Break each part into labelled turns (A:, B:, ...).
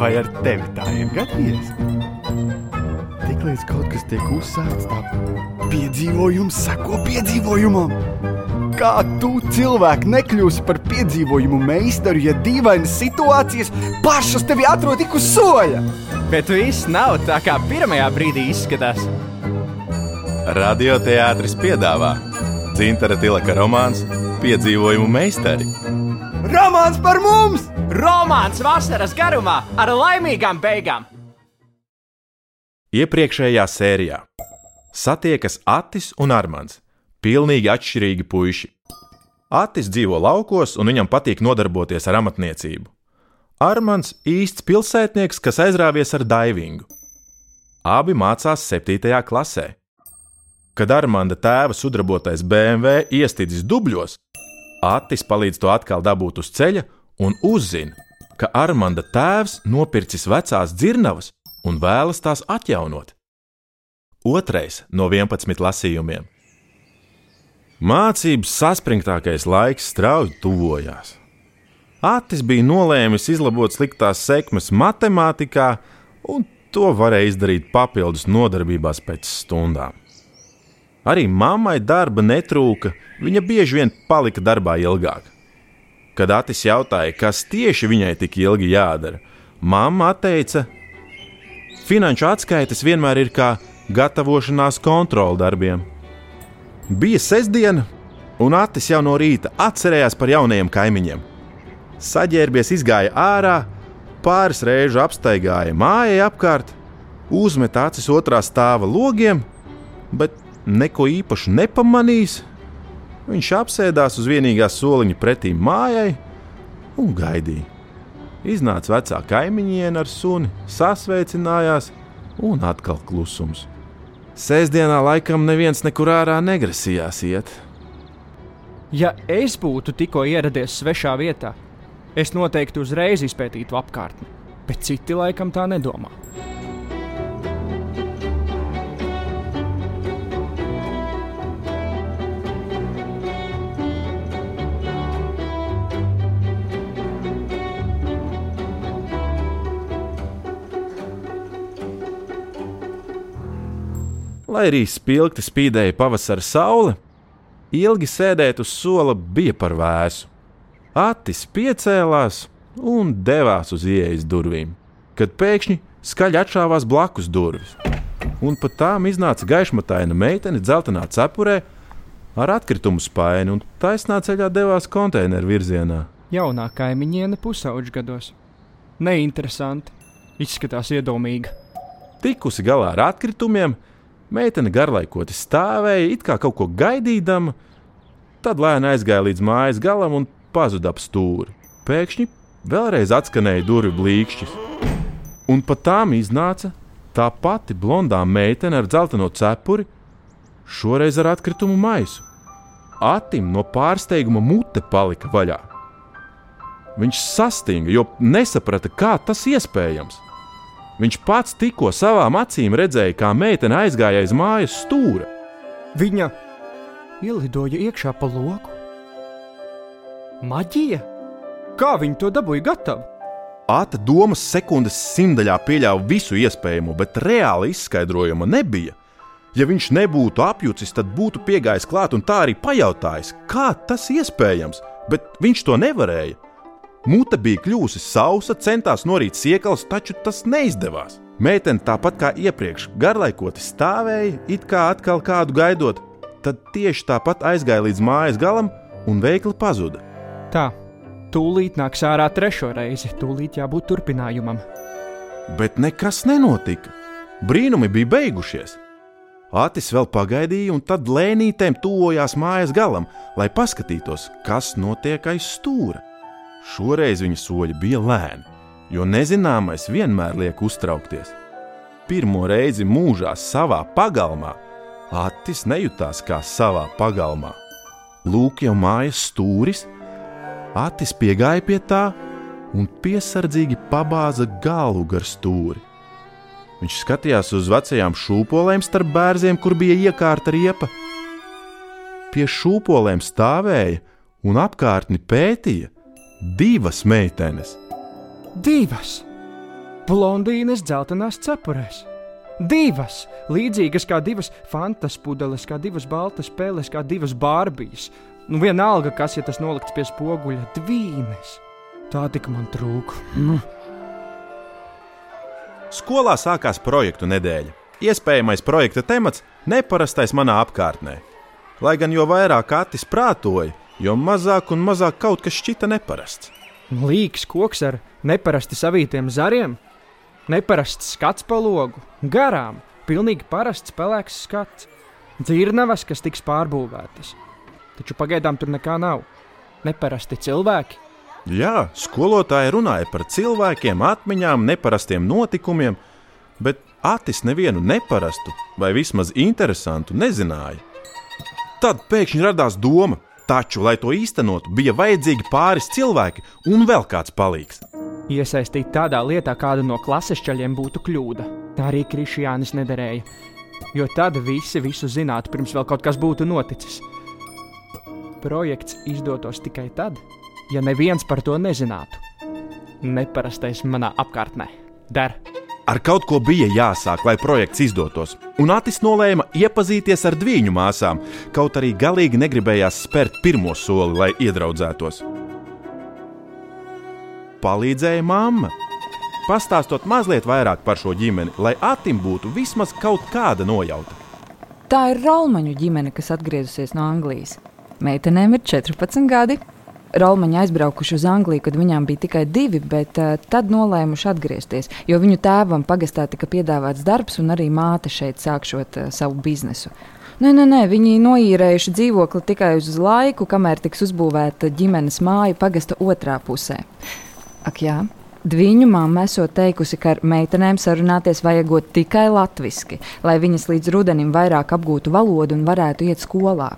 A: Vai ar tevi tā ir gadījies? Tiklīdz kaut kas tiek uzsākts, tā piedzīvojums sako piedzīvojumam. Kā tu cilvēki nekļūsi par piedzīvojumu meistaru, ja dīvainas situācijas pašas tevi atrod tik uz soļa?
B: Bet viss nav tā, kā pirmajā brīdī izskatās.
C: Radioteātris piedāvā Dzintara Tilaka romāns Piedzīvojumu meistari.
A: Romāns par mums!
B: Romāns vasaras garumā ar laimīgām beigām!
C: Iepriekšējā sērijā satiekas Atis un Armāns Pilnīgi atšķirīgi puiši. Atis dzīvo laukos, un viņam patīk nodarboties ar amatniecību. Armāns īsts pilsētnieks, kas aizrāvies ar daivingu. Abi mācās 7. klasē. Kad Armānda tēva sudrabotais BMW iestidzis dubļos, Atis palīdz to atkal dabūt uz ceļa un uzzina, ka Armānda tēvs nopircis vecās dzirnavas un vēlas tās atjaunot. Otrais no 11 lasījumiem. Mācības saspringtākais laiks strauji tuvojās. Atis bija nolēmis izlabot sliktās sekmes matemātikā, un to varēja izdarīt papildus nodarbībās pēc stundām. Arī mammai darba netrūka, viņa bieži vien palika darbā ilgāk. Kad Atis jautāja, kas tieši viņai tik ilgi jādara, mamma teica, finanšu atskaites vienmēr ir kā gatavošanās kontrola darbiem. Bija sestdiena, un Atis jau no rīta atcerējās par jaunajiem kaimiņiem. Saģērbies, izgāja ārā, pāris reižu apstaigāja mājai apkārt, uzmet acis otrā stāva logiem, bet neko īpaši nepamanījis. Viņš apsēdās uz vienīgā soliņa pretī mājai un gaidīja. Iznāca vecā kaimiņiene ar suni, sasveicinājās, un atkal klusums. Sēsdienā laikam neviens nekur ārā negrasījās iet.
B: Ja es būtu tikko ieradies svešā vietā, es noteikti uzreiz izpētītu apkārtni, bet citi laikam tā nedomā.
C: Lai arī spilgti spīdēja pavasara saule, ilgi sēdēt uz sola bija par vēsu. Atis piecēlās un devās uz ieejas durvīm, kad pēkšņi skaļi atšāvās blakus durvis. Un pat tām iznāca gaišmataina meitene dzeltenā cepurē ar atkritumu spaini un taisnā ceļā devās konteineru virzienā.
B: Jaunā kaimiņiene pusauģgados. Neinteresanti, izskatās iedomīga.
C: Tikusi galā ar atkritumiem, Meitene garlaikoti stāvēja, it kā kaut ko gaidīdama, tad lēni aizgāja līdz mājas galam un pazuda ap stūri. Pēkšņi vēlreiz atskanēja durvju blīkšķis, un pat tām iznāca tā pati blondā meitene ar dzelteno cepuri, šoreiz ar atkritumu maisu. Atim no pārsteiguma mute palika vaļā. Viņš sastinga, jo nesaprata, kā tas iespējams. Viņš pats tikko savām acīm redzēja, kā meitene aizgāja aiz mājas stūra.
B: Viņa ielidoja iekšā pa loku. Maģija? Kā viņi to dabūja gatavu?
C: Āta domas sekundes simtaļā pieļāva visu iespējamo, bet reāli izskaidrojuma nebija. Ja viņš nebūtu apjucis, tad būtu piegājis klāt un tā arī pajautājis, kā tas iespējams, bet viņš to nevarēja. Mute bija kļuvusi sausa, centās norīt siekals, taču tas neizdevās. Meitene tāpat kā iepriekš garlaikoti stāvēja, it kā atkal kādu gaidot, tad tieši tāpat aizgāja līdz mājas galam un veikli pazuda.
B: Tā, tūlīt nāks ārā trešo reizi, tūlīt jābūt turpinājumam.
C: Bet nekas nenotika. Brīnumi bija beigušies. Atis vēl pagaidīja, un tad lēnītēm tuvojās mājas galam, lai paskatītos, kas notiek aiz stūra. Šoreiz viņa soļi bija lēni, jo nezināmais vienmēr liek uztraukties. Pirmo reizi mūžā savā pagalmā Atis nejūtās kā savā pagalmā. Lūk, jau mājas stūris, Atis piegāja pie tā un piesardzīgi pabāza galvu gar stūri. Viņš skatījās uz vecajām šūpolēm starp bērziem, kur bija iekārta riepa. Pie šūpolēm stāvēja un apkārtni pētīja divas meitenes.
B: Divas! blondīnes dzeltenās cepurēs. Divas, līdzīgas kā divas fantas pudeles, kā divas baltas spēles, kā divas bārbijas. Nu, vienalga, kas, ja tas nolikts pie spoguļa, dvīnes. Tā tik man trūka. Nu.
C: Skolā sākās projektu nedēļa. Iespējamais projekta temats - neparastais manā apkārtnē. Lai gan jo vairāk atis prātoja, jo mazāk un mazāk kaut kas šķita neparasts.
B: Līks koks ar neparasti savītiem zariem, neparasts skats pa logu, garām, pilnīgi parasts pelēks skats, dzirnavas, kas tiks pārbūvētas. Taču pagaidām tur nekā nav. Neparasti cilvēki.
C: Jā, skolotāji runāja par cilvēkiem, atmiņām, neparastiem notikumiem, bet Atis nevienu neparastu vai vismaz interesantu nezināja. Tad pēkšņi radās doma, taču, lai to īstenotu, bija vajadzīgi pāris cilvēki un vēl kāds palīgs.
B: Iesaistīt tādā lietā kādu no klases ceļiem būtu kļūda. Tā arī Krišjānis nederēja. Jo tad visi visu zinātu, pirms vēl kaut kas būtu noticis. Projekts izdotos tikai tad, ja neviens par to nezinātu. Neparastais manā apkārtnē. Der!
C: Ar kaut ko bija jāsāk, lai projekts izdotos, un Atis nolēma iepazīties ar dviņu māsām, kaut arī galīgi negribējās spērt pirmo soli, lai iedraudzētos. Palīdzēja mamma. Pastāstot mazliet vairāk par šo ģimeni, lai Atim būtu vismaz kaut kāda nojauta.
D: Tā ir Raumaņu ģimene, kas atgriezusies no Anglijas. Meitenēm ir 14 gadi. Rolmaņi aizbraukuši uz Angliju, kad viņām bija tikai divi, bet uh, tad nolēmuši atgriezties, jo viņu tēvam pagastā tika piedāvāts darbs, un arī māte šeit sākšot uh, savu biznesu. Nē, nē, nē, viņi noīrējuši dzīvokli tikai uz laiku, kamēr tiks uzbūvēta ģimenes māja pagasta otrā pusē. Ak, jā, Viņu mamma esot teikusi, ka ar meitenēm sarunāties vajagot tikai latviešu, lai viņas līdz rudenim vairāk apgūtu valodu un varētu iet skolā.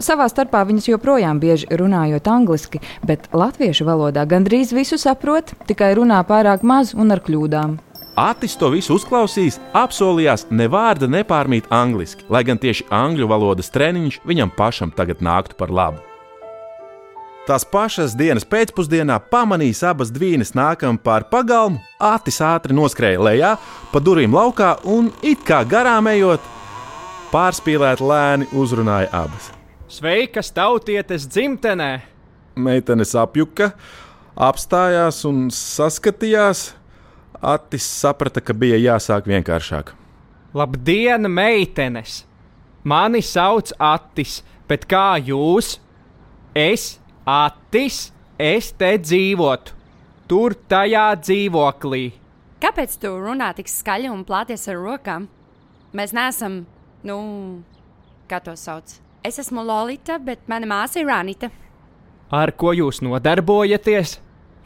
D: Savā starpā viņas joprojām bieži runājot angliski, bet latviešu valodā gandrīz visu saprot, tikai runā pārāk maz un ar kļūdām.
C: Atis to visu uzklausījis, apsolījās ne vārda nepārmīt angliski, lai gan tieši angļu valodas treniņš viņam pašam tagad nāktu par labu. Tās pašas dienas pēcpusdienā pamanījis abas dvīnes nākam pāri pagalmu, Atis ātri noskrēja lejā, pa durvīm laukā un it kā garām ejot, pārspīlēt lēni uzrunāja abas.
B: Sveikas, tautietes dzimtenē!
C: Meitenes apjuka, apstājās un saskatījās. Atis saprata, ka bija jāsāk vienkāršāk.
B: Labdien, meitenes! Mani sauc Atis, bet kā jūs? Es, Atis, es te dzīvotu, tur tajā dzīvoklī.
E: Kāpēc tu runā tik skaļi un plāties ar rokām? Mēs neesam, nu, kā to sauc. Es esmu Lolita, bet mana māsa ir Ranita.
B: Ar ko jūs nodarbojaties?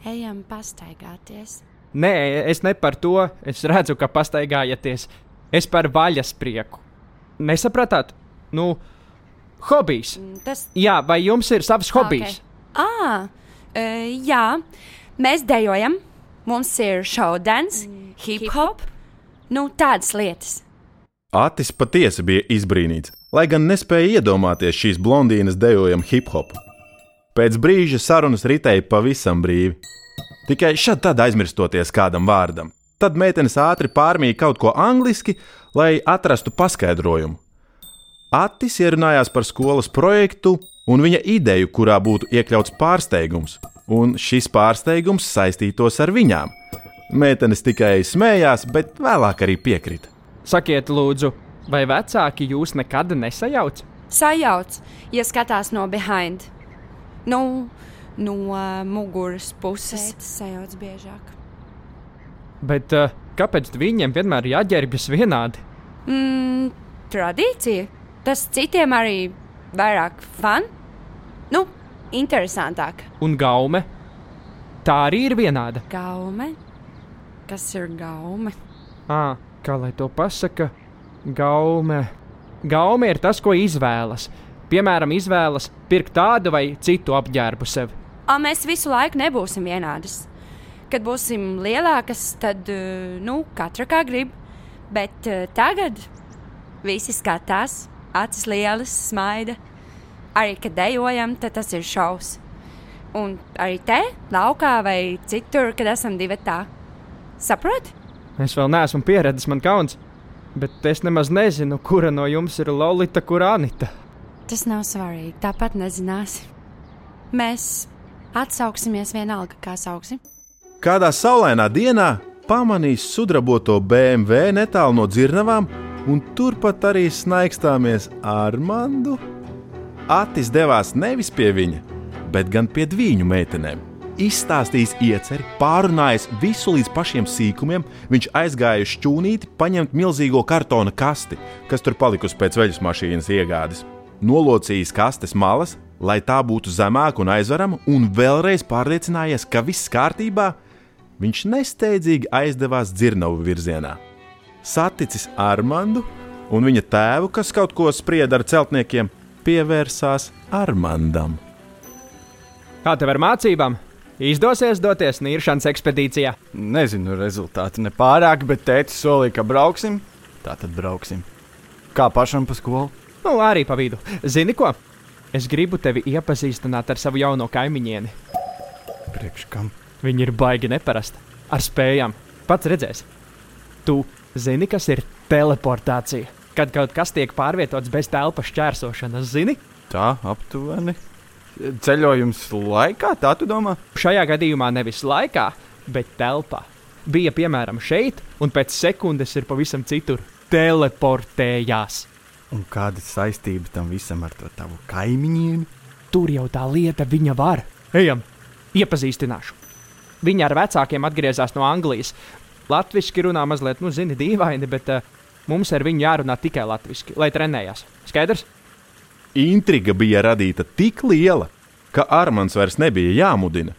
E: Ejam pastaigāties.
B: Nē, es ne par to. Es redzu, ka pastaigājaties. Es par vaļas prieku. Nesapratāt? Nu, hobijs.
E: Mm, Tas
B: Jā, vai jums ir savs hobijs?
E: Ah, uh, jā, mēs dejojam. Mums ir šaudens, hip hop, nu tādas lietas.
C: Atis patiesi bija izbrīnīts, lai gan nespēja iedomāties šīs blondīnas dejojumu hip hop. Pēc brīža sarunas ritēja pavisam brīvi. Tikai šad tad aizmirstoties kādam vārdam. Tad meitenes ātri pārmīja kaut ko angliski, lai atrastu paskaidrojumu. Atis ierunājās par skolas projektu un viņa ideju, kurā būtu iekļauts pārsteigums, un šis pārsteigums saistītos ar viņām. Meitenes tikai smējās, bet vēlāk arī piekrita.
B: Sakiet, lūdzu, vai vecāki jūs nekad nesajauc?
E: Sajauc, ja skatās no behind. Nu, no uh, muguras puses. Tas sajauc biežāk.
B: Bet uh, kāpēc viņiem vienmēr jāģērbjas vienādi?
E: Mm, tradīcija. Tas citiem arī vairāk fun. Nu, interesantāk.
B: Un gaume? Tā arī ir vienāda.
E: Gaume. Kas ir gaume?
B: À, kā lai to pasaka? Gaume. Gaume ir tas, ko izvēlas. Piemēram, izvēlas pirkt tādu vai citu apģērbu sev.
E: A, mēs visu laiku nebūsim vienādas. Kad būsim lielākas, tad, uh, nu, katra kā grib. Bet uh, tagad visi skatās, acis lielas, smaida. Arī, kad dejojam, tad tas ir šausmas. Un arī te, laukā vai citur, kad esam divi tā. Saproti?
B: Es vēl neesmu pieredzējis, man kauns. Bet es nemaz nezinu, kura no jums ir Lolita, kur Anita.
E: Tas nav svarīgi. Tāpat nezināsi. Mēs atsauksimies vienalga, kā sauksim.
C: Kādā saulainā dienā pamanīs sudraboto BMW netālu no dzirnavām, un turpat arī snaigstāmies Armandu. Atis devās nevis pie viņa, bet gan pie viņu meitenēm. Izstāstījis ieceri, pārunājis visu līdz pašiem sīkumiem, viņš aizgāja uz šķūnīti, paņemt milzīgo kartona kasti, kas tur palikusi pēc veļas mašīnas iegādes. Nolocījis kastes malas, lai tā būtu zemāka un aizverama, un vēlreiz pārliecinājies, ka viss kārtībā, viņš nesteidzīgi aizdevās dzirnavu virzienā. Saticis Armandu un viņa tēvu, kas kaut ko sprieda ar celtniekiem, pievērsās Armandam.
B: Kā tev ar mācībām? Izdosies doties nīršanas ekspedīcijā.
A: Nezinu rezultātu nepārāk, bet tēti solīja, ka brauksim. Tā tad brauksim. Kā pašam pa skolu?
B: Nu, arī pa vidu. Zini ko? Es gribu tevi iepazīstināt ar savu jauno kaimiņieni.
A: Priekš kam?
B: Viņa ir baigi neparasta. Ar spējām. Pats redzēsi. Tu zini, kas ir teleportācija? Kad kaut kas tiek pārvietots bez telpas šķērsošanas, zini?
A: Tā aptuveni. Ceļojums laikā, tā tu domā?
B: Šajā gadījumā nevis laikā, bet telpā. Bija piemēram šeit, un pēc sekundes ir pavisam citur. Teleportējās.
A: Un kāda saistība tam visam ar to tavu kaimiņieni?
B: Tur jau tā lieta viņa var. Ejam, iepazīstināšu. Viņa ar vecākiem atgriezās no Anglijas. Latvijasiski runā mazliet, nu, zini, dīvaini, bet uh, mums ar viņu jārunā tikai latviešu, lai trenējās. Skaidrs?
C: Intriga bija radīta tik liela, ka Armāns vairs nebija jāmudina,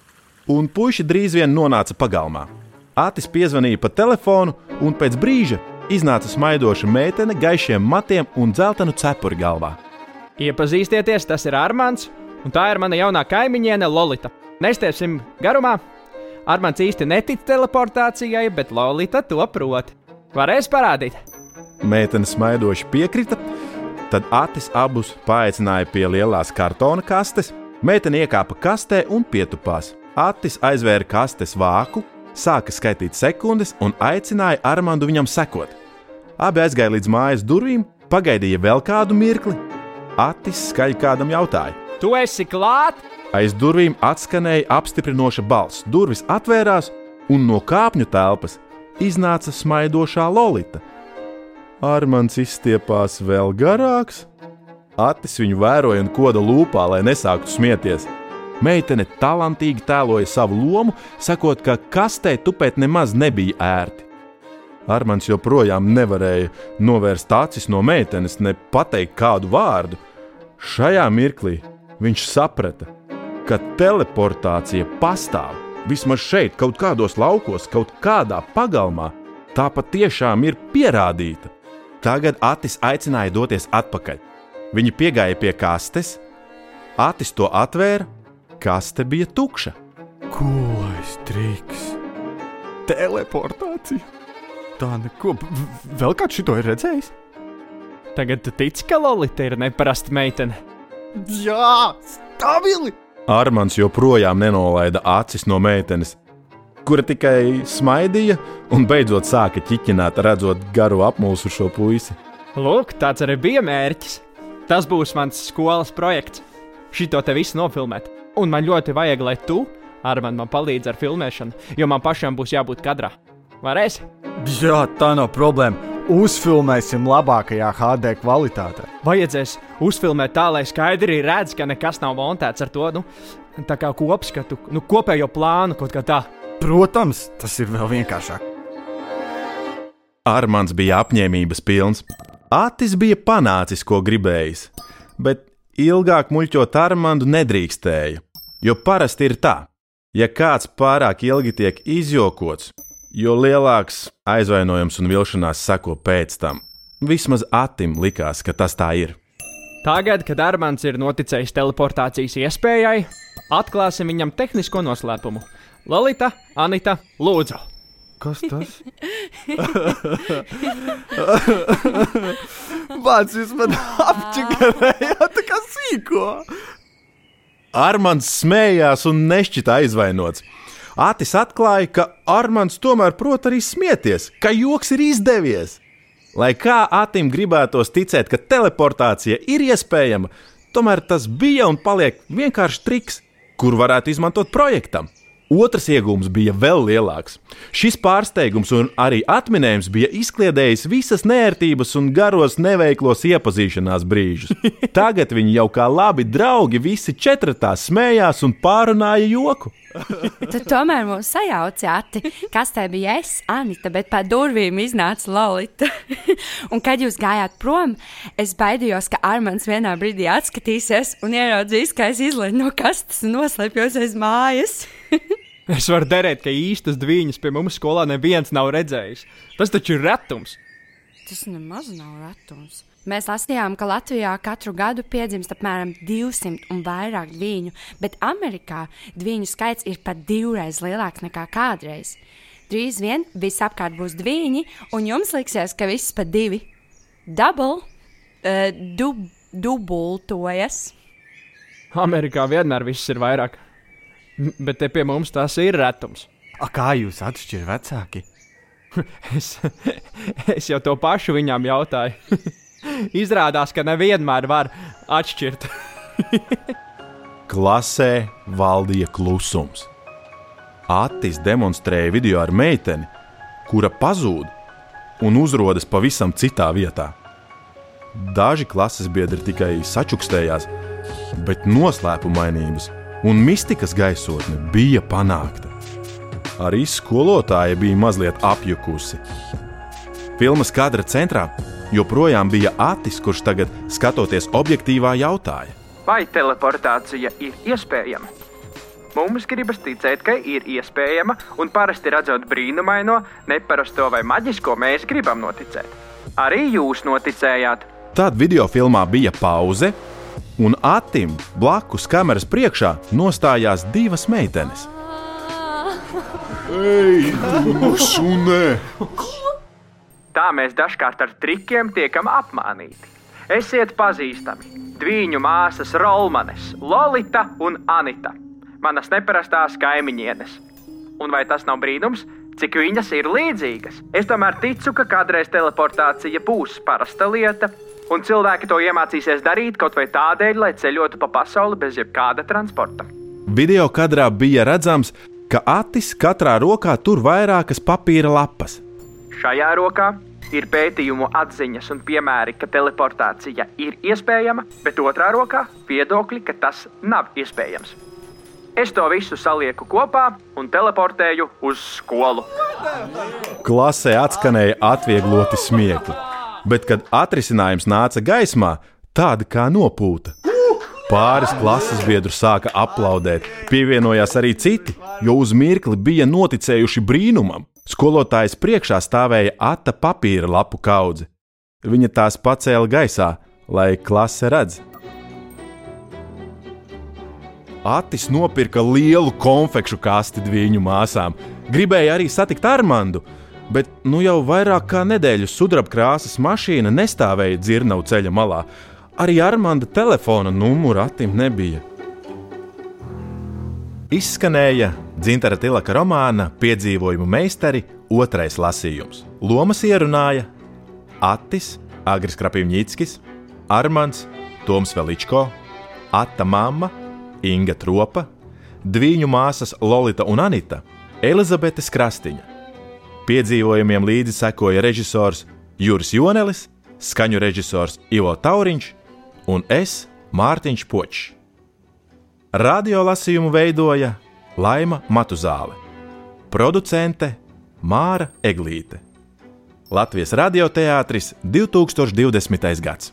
C: un puiši drīz vien nonāca pagalmā. Atis piezvanīja pa telefonu, un pēc brīža iznāca smaidoša meitene, gaišiem matiem un dzeltenu cepuri galvā.
B: Iepazīstieties, tas ir Armāns, un tā ir mana jaunā kaimiņiene Lolita. Nestiepsim garumā. Armāns īsti netic teleportācijai, bet Lolita to prot. Varēs parādīt.
C: Meitene smaidoši piekrita, Tad Atis abus paaicināja pie lielās kartona kastes. Meitene iekāpa kastē un pietupās. Atis aizvēra kastes vāku, sāka skaitīt sekundes un aicināja Armāndu viņam sekot. Abi aizgāja līdz mājas durvīm, pagaidīja vēl kādu mirkli. Atis skaļi kādam jautāja:
B: Tu esi klāt?
C: Aiz durvīm atskanēja apstiprinoša balss. Durvis atvērās, un no kāpņu telpas iznāca smaidošā Lolita Armāns izstiepās vēl garāks. Atis viņu vēroja un koda lūpā, lai nesāktu smieties. Meitene talantīgi tēloja savu lomu, sakot, ka kastē tupēt nemaz nebija ērti. Armāns joprojām nevarēja novērst acis no meitenes, ne pateikt kādu vārdu. Šajā mirklī viņš saprata, ka teleportācija pastāv vismaz šeit, kaut kādos laukos, kaut kādā pagalmā. Tā patiešām ir pierādīta. Tagad Atis aicināja doties atpakaļ. Viņi piegāja pie kastes, Atis to atvēra, kaste bija tukša.
A: Kulais triks! Teleportācija! Tā neko vēl kāds šito ir redzējis?
B: Tagad tu tici, ka Lolita ir neparasta meitene.
A: Jā, stabili!
C: Armāns joprojām nenolaida acis no meitenes kura tikai smaidīja un beidzot sāka ķiķināt, redzot garu apmulsušo puisi.
B: Lūk, tāds arī bija mērķis. Tas būs mans skolas projekts. Šito te visu nofilmēt. Un man ļoti vajag, lai tu ar mani man palīdzi ar filmēšanu, jo man pašam būs jābūt kadrā. Varēsi?
A: Jā, tā nav problēma. Uzfilmēsim labākajā HD kvalitātē.
B: Vajadzēs uzfilmēt tā, lai skaidri redz, ka nekas nav montēts ar to, nu, tā kā kopskatu, nu, kopējo plānu kaut kā tā.
A: Protams, tas ir vēl vienkāršāk.
C: Armāns bija apņēmības pilns. Atis bija panācis, ko gribējis, bet ilgāk muļķot Armāndu nedrīkstēja. Jo parasti ir tā, ja kāds pārāk ilgi tiek izjokots, jo lielāks aizvainojums un vilšanās sako pēc tam. Vismaz Atim likās, ka tas tā ir.
B: Tagad, kad Armāns ir noticējis teleportācijas iespējai, atklāsim viņam tehnisko noslēpumu. Lolita, Anita, Lūdzu!
A: Kas tas? Vācis jūs man apčakarējāt, kā sīko!
C: Armāns smējās un nešķita aizvainots. Atis atklāja, ka Armāns tomēr prot arī smieties, ka joks ir izdevies. Lai kā Atim gribētos ticēt, ka teleportācija ir iespējama, tomēr tas bija un paliek vienkārši triks, kur varētu izmantot projektam. Otrs iegūms bija vēl lielāks. Šis pārsteigums un arī atminējums bija izkliedējis visas nērtības un garos neveiklos iepazīšanās brīžus. Tagad viņi jau kā labi draugi visi četratā smējās un pārunāja joku.
E: Tu tomēr mums sajaucāti, kas te bija es, Anita, bet pa durvīm iznāca Lolita. un kad jūs gājāt prom, es baidījos, ka Armāns vienā brīdī atskatīsies un ieraudzīs, ka es izleju no kastes un noslēpjos aiz mājas.
B: Es varu derēt, ka īstas dviņas pie mums skolā neviens nav redzējis. Tas taču ir retums.
E: Tas nemaz nav retums. Mēs lasījām, ka Latvijā katru gadu piedzimst apmēram 200 un vairāk dviņu, bet Amerikā dviņu skaits ir pat divreiz lielāks nekā kādreiz. Drīz vien visapkārt būs dviņi, un jums liksies, ka viss pa divi. Double, uh, dub, dubultojas.
B: Amerikā vienmēr viss ir vairāk. Bet te pie mums tas ir retums.
A: A, kā jūs atšķirat vecāki?
B: Es, es jau to pašu viņām jautāju. Izrādās, ka nevienmēr var atšķirt.
C: Klasē valdīja klusums. Attis demonstrēja video ar meiteni, kura pazūd un uzrodas pavisam citā vietā. Daži klases biedri tikai sačukstējās, bet noslēpumainības un mistikas gaisotne bija panākta. Arī skolotāja bija mazliet apjukusi. Filmas kadra centrā joprojām bija Atis, kurš tagad, skatoties objektīvā, jautāja:
F: Vai teleportācija ir iespējama? Mums gribas ticēt, ka ir iespējama, un parasti redzot brīnumaino, neparasto vai maģisko, mēs gribam noticēt. Arī jūs noticējāt.
C: Tad video filmā bija pauze, un Atim blakus kameras priekšā nostājās divas meitenes. Ei, šunē!
F: Tā mēs dažkārt ar trikiem tiekam apmānīti. Esiet pazīstami. Dviņu māsas Rolmanes, Lolita un Anita. Manas neparastās kaimiņienes. Un vai tas nav brīnums, cik viņas ir līdzīgas? Es tomēr ticu, ka kādreiz teleportācija būs parasta lieta, un cilvēki to iemācīsies darīt kaut vai tādēļ, lai ceļotu pa pasauli bez jebkāda transporta.
C: Video kadrā bija redzams, ka Atis katrā rokā tur vairākas papīra lapas.
F: Šajā rokā ir pētījumu atziņas un piemēri, ka teleportācija ir iespējama, bet otrā rokā viedokļi, ka tas nav iespējams. Es to visu salieku kopā un teleportēju uz skolu.
C: Klasē atskanēja atviegloti smiekli, bet, kad atrisinājums nāca gaismā, tāda kā nopūta. Pāris klases biedru sāka aplaudēt, pievienojās arī citi, jo uz mirkli bija noticējuši brīnumam. Skolotājas priekšā stāvēja ata papīra lapu kaudze. Viņa tās pacēla gaisā, lai klase redz. Atis nopirka lielu konfekšu kasti viņu māsām. Gribēja arī satikt Armandu, bet nu jau vairāk kā nedēļu sudraba krāsas mašīna nestāvēja dzirnavu ceļa malā. Arī Armanda telefona numura Atim nebija. Izskanēja Dzintara Tilaka romāna Piedzīvojumu meistari otrais lasījums. Lomas ierunāja Atis, Agris Krapīņķis, Armāns, Toms Veličko, Atta Mama, Inga Tropa, Dviņu māsas Lolita un Anita, Elizabete Krastiņa. Piedzīvojumiem līdzi sekoja režisors Juris Jonelis, skaņu režisors Ivo Tauriņš un es Mārtiņš Počs. Radio lasījumu veidoja Laima Matuzāle, producente Māra Eglīte. Latvijas radioteātris 2020. gads.